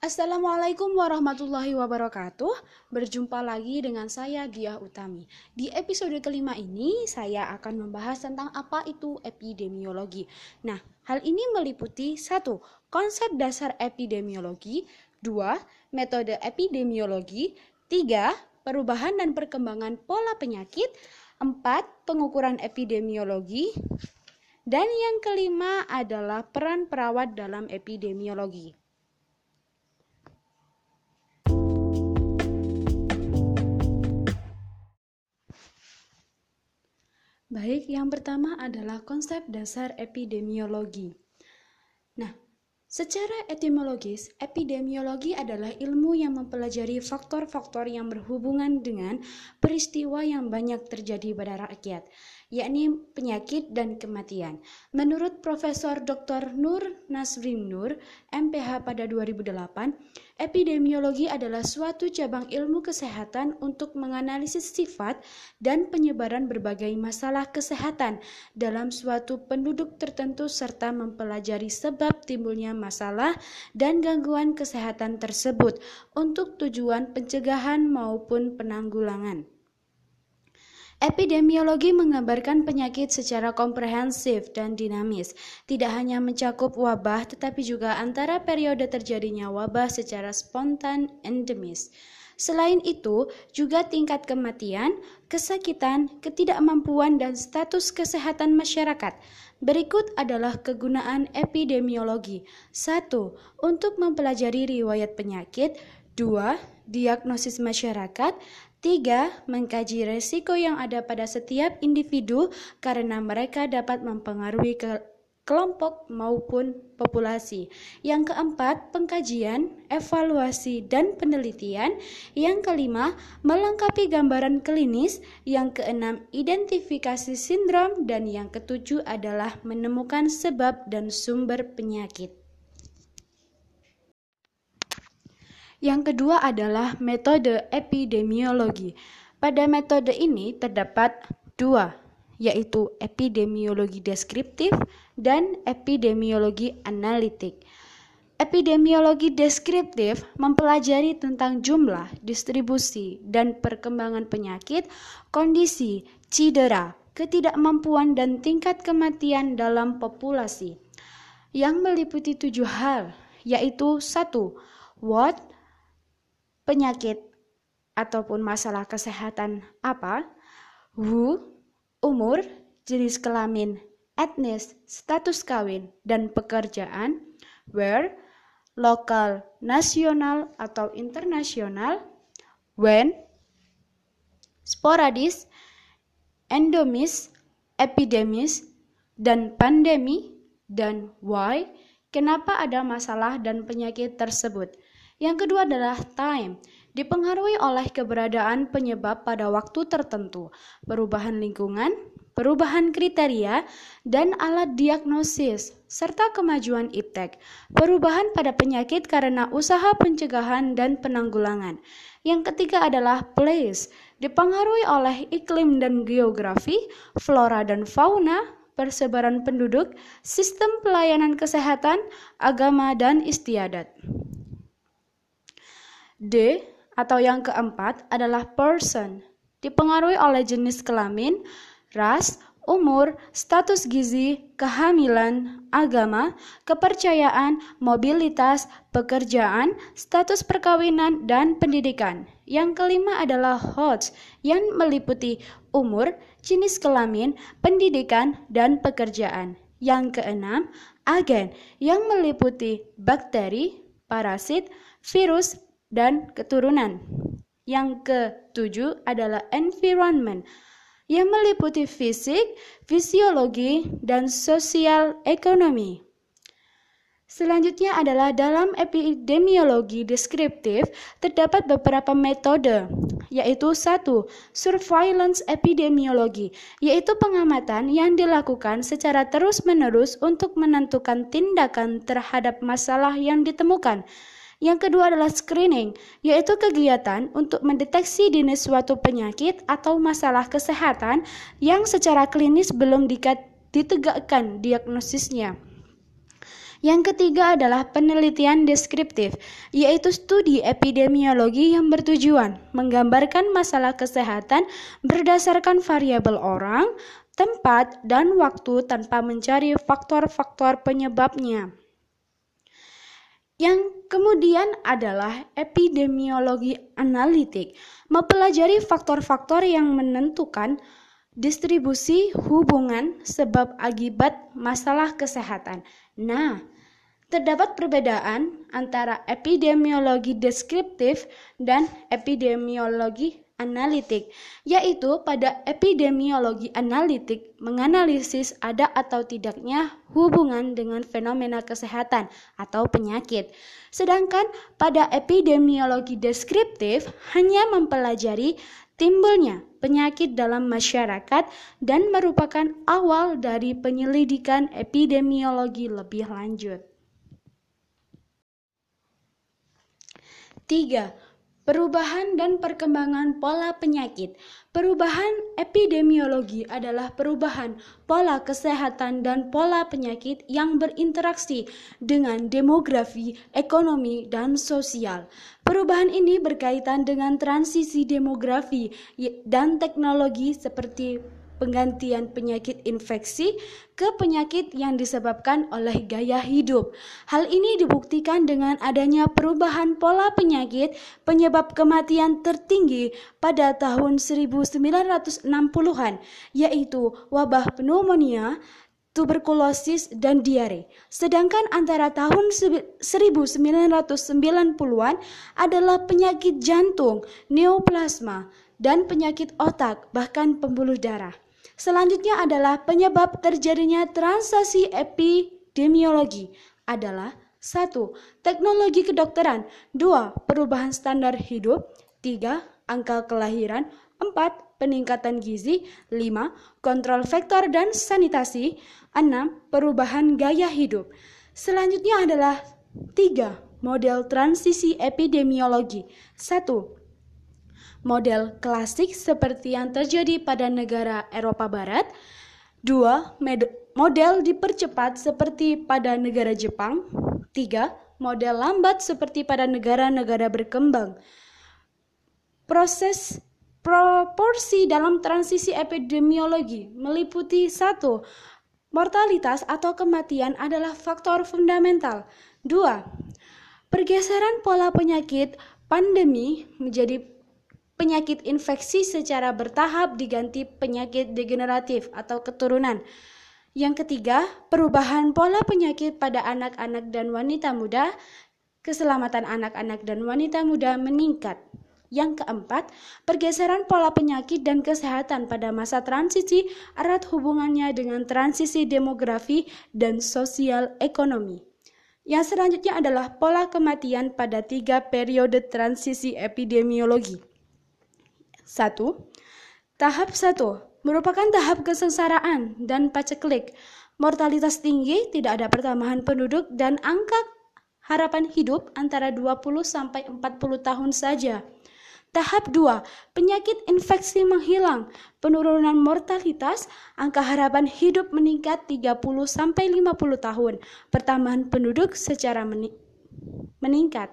Assalamualaikum warahmatullahi wabarakatuh. Berjumpa lagi dengan saya Diah Utami. Di episode kelima ini saya akan membahas tentang apa itu epidemiologi. Nah, hal ini meliputi satu konsep dasar epidemiologi, dua metode epidemiologi, tiga perubahan dan perkembangan pola penyakit, empat pengukuran epidemiologi, dan yang kelima adalah peran perawat dalam epidemiologi. Baik, yang pertama adalah konsep dasar epidemiologi. Nah, secara etimologis, epidemiologi adalah ilmu yang mempelajari faktor-faktor yang berhubungan dengan peristiwa yang banyak terjadi pada rakyat yakni penyakit dan kematian. Menurut Profesor Dr. Nur Nasrin Nur, MPH pada 2008, epidemiologi adalah suatu cabang ilmu kesehatan untuk menganalisis sifat dan penyebaran berbagai masalah kesehatan dalam suatu penduduk tertentu serta mempelajari sebab timbulnya masalah dan gangguan kesehatan tersebut untuk tujuan pencegahan maupun penanggulangan. Epidemiologi menggambarkan penyakit secara komprehensif dan dinamis, tidak hanya mencakup wabah tetapi juga antara periode terjadinya wabah secara spontan endemis. Selain itu, juga tingkat kematian, kesakitan, ketidakmampuan, dan status kesehatan masyarakat. Berikut adalah kegunaan epidemiologi. 1. Untuk mempelajari riwayat penyakit. 2. Diagnosis masyarakat. Tiga, mengkaji resiko yang ada pada setiap individu karena mereka dapat mempengaruhi ke kelompok maupun populasi. Yang keempat, pengkajian, evaluasi, dan penelitian. Yang kelima, melengkapi gambaran klinis. Yang keenam, identifikasi sindrom. Dan yang ketujuh adalah menemukan sebab dan sumber penyakit. Yang kedua adalah metode epidemiologi. Pada metode ini terdapat dua, yaitu epidemiologi deskriptif dan epidemiologi analitik. Epidemiologi deskriptif mempelajari tentang jumlah, distribusi, dan perkembangan penyakit, kondisi, cedera, ketidakmampuan, dan tingkat kematian dalam populasi yang meliputi tujuh hal, yaitu satu, what, penyakit ataupun masalah kesehatan apa, who, umur, jenis kelamin, etnis, status kawin, dan pekerjaan, where, lokal, nasional, atau internasional, when, sporadis, endomis, epidemis, dan pandemi, dan why, kenapa ada masalah dan penyakit tersebut. Yang kedua adalah time, dipengaruhi oleh keberadaan penyebab pada waktu tertentu, perubahan lingkungan, perubahan kriteria, dan alat diagnosis, serta kemajuan iptek, perubahan pada penyakit karena usaha pencegahan dan penanggulangan. Yang ketiga adalah place, dipengaruhi oleh iklim dan geografi, flora dan fauna, persebaran penduduk, sistem pelayanan kesehatan, agama, dan istiadat. D atau yang keempat adalah person, dipengaruhi oleh jenis kelamin, ras, umur, status gizi, kehamilan, agama, kepercayaan, mobilitas, pekerjaan, status perkawinan, dan pendidikan. Yang kelima adalah host yang meliputi umur, jenis kelamin, pendidikan, dan pekerjaan. Yang keenam, agen yang meliputi bakteri, parasit, virus, dan keturunan. Yang ketujuh adalah environment yang meliputi fisik, fisiologi, dan sosial ekonomi. Selanjutnya adalah dalam epidemiologi deskriptif terdapat beberapa metode, yaitu satu, surveillance epidemiologi, yaitu pengamatan yang dilakukan secara terus-menerus untuk menentukan tindakan terhadap masalah yang ditemukan. Yang kedua adalah screening, yaitu kegiatan untuk mendeteksi dini suatu penyakit atau masalah kesehatan yang secara klinis belum ditegakkan diagnosisnya. Yang ketiga adalah penelitian deskriptif, yaitu studi epidemiologi yang bertujuan menggambarkan masalah kesehatan berdasarkan variabel orang, tempat, dan waktu tanpa mencari faktor-faktor penyebabnya. Yang kemudian adalah epidemiologi analitik, mempelajari faktor-faktor yang menentukan distribusi hubungan sebab akibat masalah kesehatan. Nah, terdapat perbedaan antara epidemiologi deskriptif dan epidemiologi analitik, yaitu pada epidemiologi analitik menganalisis ada atau tidaknya hubungan dengan fenomena kesehatan atau penyakit. Sedangkan pada epidemiologi deskriptif hanya mempelajari timbulnya penyakit dalam masyarakat dan merupakan awal dari penyelidikan epidemiologi lebih lanjut. 3 Perubahan dan perkembangan pola penyakit. Perubahan epidemiologi adalah perubahan pola kesehatan dan pola penyakit yang berinteraksi dengan demografi, ekonomi, dan sosial. Perubahan ini berkaitan dengan transisi demografi dan teknologi seperti penggantian penyakit infeksi ke penyakit yang disebabkan oleh gaya hidup. Hal ini dibuktikan dengan adanya perubahan pola penyakit penyebab kematian tertinggi pada tahun 1960-an, yaitu wabah pneumonia, tuberkulosis, dan diare. Sedangkan antara tahun 1990-an adalah penyakit jantung, neoplasma, dan penyakit otak, bahkan pembuluh darah. Selanjutnya adalah penyebab terjadinya transaksi epidemiologi adalah satu, Teknologi kedokteran 2. Perubahan standar hidup 3. Angka kelahiran 4. Peningkatan gizi 5. Kontrol vektor dan sanitasi 6. Perubahan gaya hidup Selanjutnya adalah 3. Model transisi epidemiologi 1 model klasik seperti yang terjadi pada negara Eropa Barat. Dua, model dipercepat seperti pada negara Jepang. Tiga, model lambat seperti pada negara-negara berkembang. Proses proporsi dalam transisi epidemiologi meliputi satu, mortalitas atau kematian adalah faktor fundamental. Dua, pergeseran pola penyakit pandemi menjadi penyakit infeksi secara bertahap diganti penyakit degeneratif atau keturunan. Yang ketiga, perubahan pola penyakit pada anak-anak dan wanita muda, keselamatan anak-anak dan wanita muda meningkat. Yang keempat, pergeseran pola penyakit dan kesehatan pada masa transisi erat hubungannya dengan transisi demografi dan sosial ekonomi. Yang selanjutnya adalah pola kematian pada tiga periode transisi epidemiologi. 1. Tahap 1 merupakan tahap kesengsaraan dan paceklik. Mortalitas tinggi, tidak ada pertambahan penduduk dan angka harapan hidup antara 20 sampai 40 tahun saja. Tahap 2, penyakit infeksi menghilang, penurunan mortalitas, angka harapan hidup meningkat 30 sampai 50 tahun. Pertambahan penduduk secara meningkat.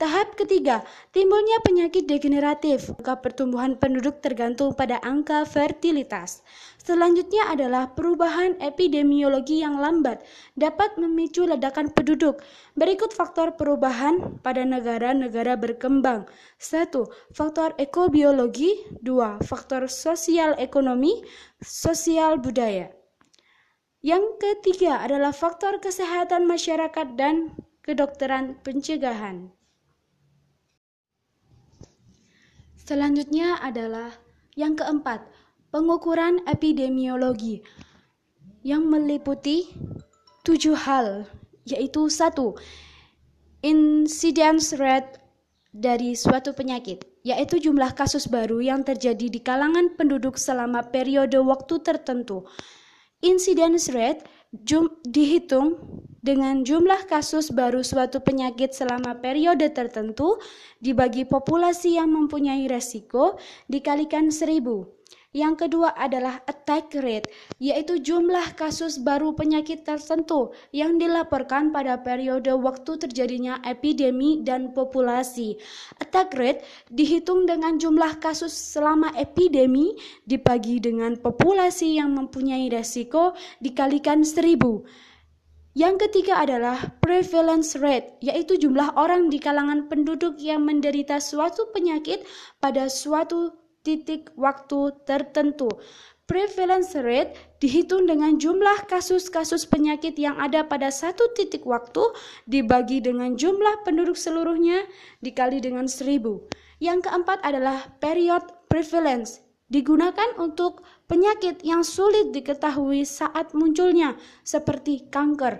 Tahap ketiga, timbulnya penyakit degeneratif. Angka pertumbuhan penduduk tergantung pada angka fertilitas. Selanjutnya adalah perubahan epidemiologi yang lambat dapat memicu ledakan penduduk. Berikut faktor perubahan pada negara-negara berkembang. 1. Faktor ekobiologi 2. Faktor sosial ekonomi, sosial budaya. Yang ketiga adalah faktor kesehatan masyarakat dan kedokteran pencegahan. Selanjutnya adalah yang keempat, pengukuran epidemiologi yang meliputi tujuh hal, yaitu satu, incidence rate dari suatu penyakit, yaitu jumlah kasus baru yang terjadi di kalangan penduduk selama periode waktu tertentu. Incidence rate jum, dihitung dengan jumlah kasus baru suatu penyakit selama periode tertentu dibagi populasi yang mempunyai resiko dikalikan seribu. Yang kedua adalah attack rate, yaitu jumlah kasus baru penyakit tertentu yang dilaporkan pada periode waktu terjadinya epidemi dan populasi. Attack rate dihitung dengan jumlah kasus selama epidemi dibagi dengan populasi yang mempunyai resiko dikalikan seribu. Yang ketiga adalah prevalence rate, yaitu jumlah orang di kalangan penduduk yang menderita suatu penyakit pada suatu titik waktu tertentu. Prevalence rate dihitung dengan jumlah kasus-kasus penyakit yang ada pada satu titik waktu dibagi dengan jumlah penduduk seluruhnya dikali dengan seribu. Yang keempat adalah period prevalence, digunakan untuk penyakit yang sulit diketahui saat munculnya, seperti kanker.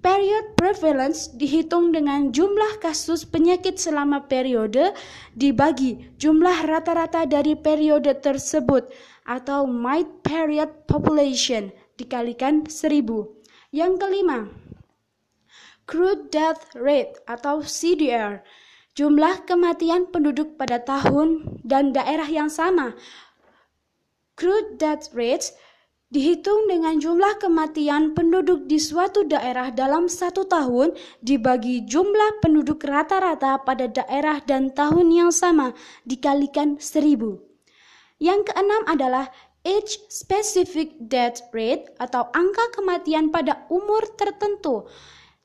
Period prevalence dihitung dengan jumlah kasus penyakit selama periode dibagi jumlah rata-rata dari periode tersebut atau mid period population dikalikan seribu. Yang kelima, crude death rate atau CDR, jumlah kematian penduduk pada tahun dan daerah yang sama. Crude death rate dihitung dengan jumlah kematian penduduk di suatu daerah dalam satu tahun dibagi jumlah penduduk rata-rata pada daerah dan tahun yang sama dikalikan seribu. Yang keenam adalah age specific death rate atau angka kematian pada umur tertentu.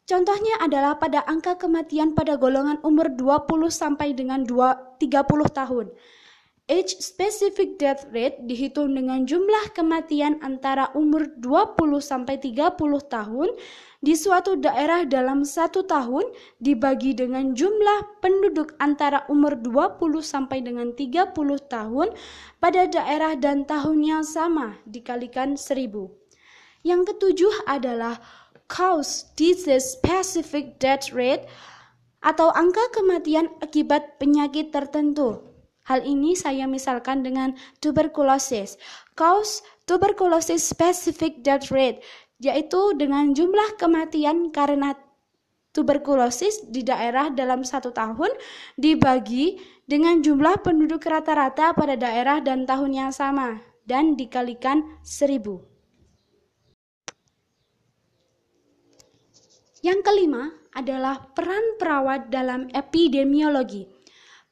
Contohnya adalah pada angka kematian pada golongan umur 20 sampai dengan 2, 30 tahun. Age specific death rate dihitung dengan jumlah kematian antara umur 20 sampai 30 tahun di suatu daerah dalam satu tahun dibagi dengan jumlah penduduk antara umur 20 sampai dengan 30 tahun pada daerah dan tahun yang sama dikalikan 1000. Yang ketujuh adalah cause disease specific death rate atau angka kematian akibat penyakit tertentu. Hal ini saya misalkan dengan tuberkulosis. Cause tuberculosis specific death rate yaitu dengan jumlah kematian karena tuberkulosis di daerah dalam satu tahun dibagi dengan jumlah penduduk rata-rata pada daerah dan tahun yang sama dan dikalikan seribu. Yang kelima adalah peran perawat dalam epidemiologi.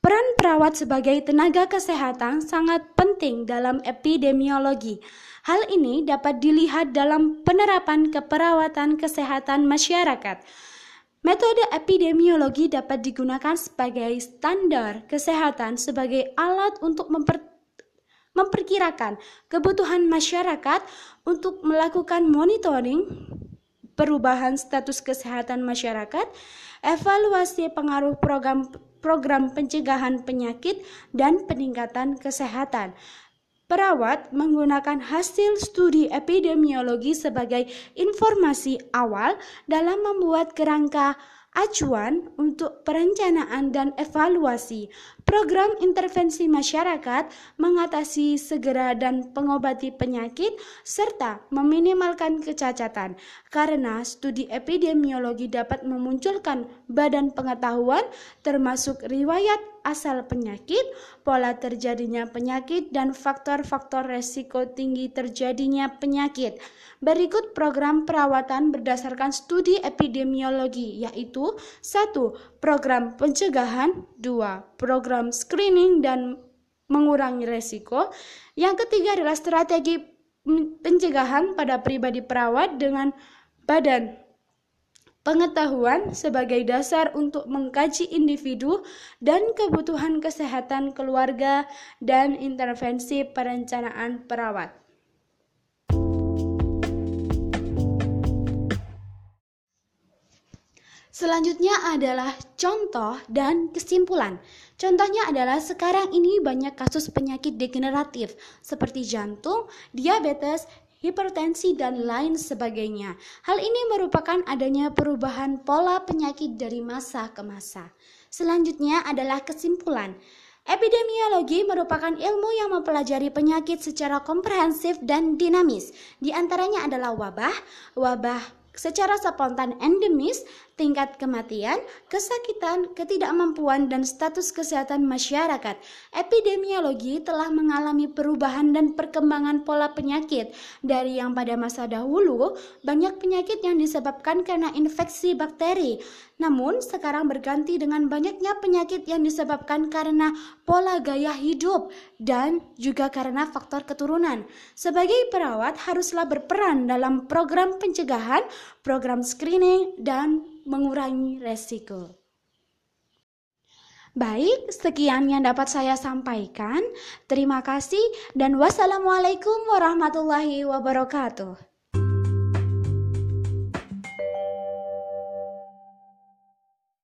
Peran perawat sebagai tenaga kesehatan sangat penting dalam epidemiologi. Hal ini dapat dilihat dalam penerapan keperawatan kesehatan masyarakat. Metode epidemiologi dapat digunakan sebagai standar kesehatan sebagai alat untuk memper, memperkirakan kebutuhan masyarakat untuk melakukan monitoring perubahan status kesehatan masyarakat, evaluasi pengaruh program program pencegahan penyakit dan peningkatan kesehatan. Perawat menggunakan hasil studi epidemiologi sebagai informasi awal dalam membuat kerangka acuan untuk perencanaan dan evaluasi program intervensi masyarakat mengatasi segera dan pengobati penyakit serta meminimalkan kecacatan. Karena studi epidemiologi dapat memunculkan badan pengetahuan termasuk riwayat asal penyakit, pola terjadinya penyakit, dan faktor-faktor resiko tinggi terjadinya penyakit. Berikut program perawatan berdasarkan studi epidemiologi yaitu 1. Program pencegahan 2. Program screening dan mengurangi resiko Yang ketiga adalah strategi pencegahan pada pribadi perawat dengan badan pengetahuan sebagai dasar untuk mengkaji individu dan kebutuhan kesehatan keluarga dan intervensi perencanaan perawat. Selanjutnya adalah contoh dan kesimpulan. Contohnya adalah sekarang ini banyak kasus penyakit degeneratif seperti jantung, diabetes, hipertensi, dan lain sebagainya. Hal ini merupakan adanya perubahan pola penyakit dari masa ke masa. Selanjutnya adalah kesimpulan. Epidemiologi merupakan ilmu yang mempelajari penyakit secara komprehensif dan dinamis. Di antaranya adalah wabah, wabah secara spontan endemis tingkat kematian, kesakitan, ketidakmampuan, dan status kesehatan masyarakat. Epidemiologi telah mengalami perubahan dan perkembangan pola penyakit. Dari yang pada masa dahulu, banyak penyakit yang disebabkan karena infeksi bakteri. Namun, sekarang berganti dengan banyaknya penyakit yang disebabkan karena pola gaya hidup dan juga karena faktor keturunan. Sebagai perawat, haruslah berperan dalam program pencegahan, program screening, dan mengurangi resiko. Baik, sekian yang dapat saya sampaikan. Terima kasih dan wassalamualaikum warahmatullahi wabarakatuh.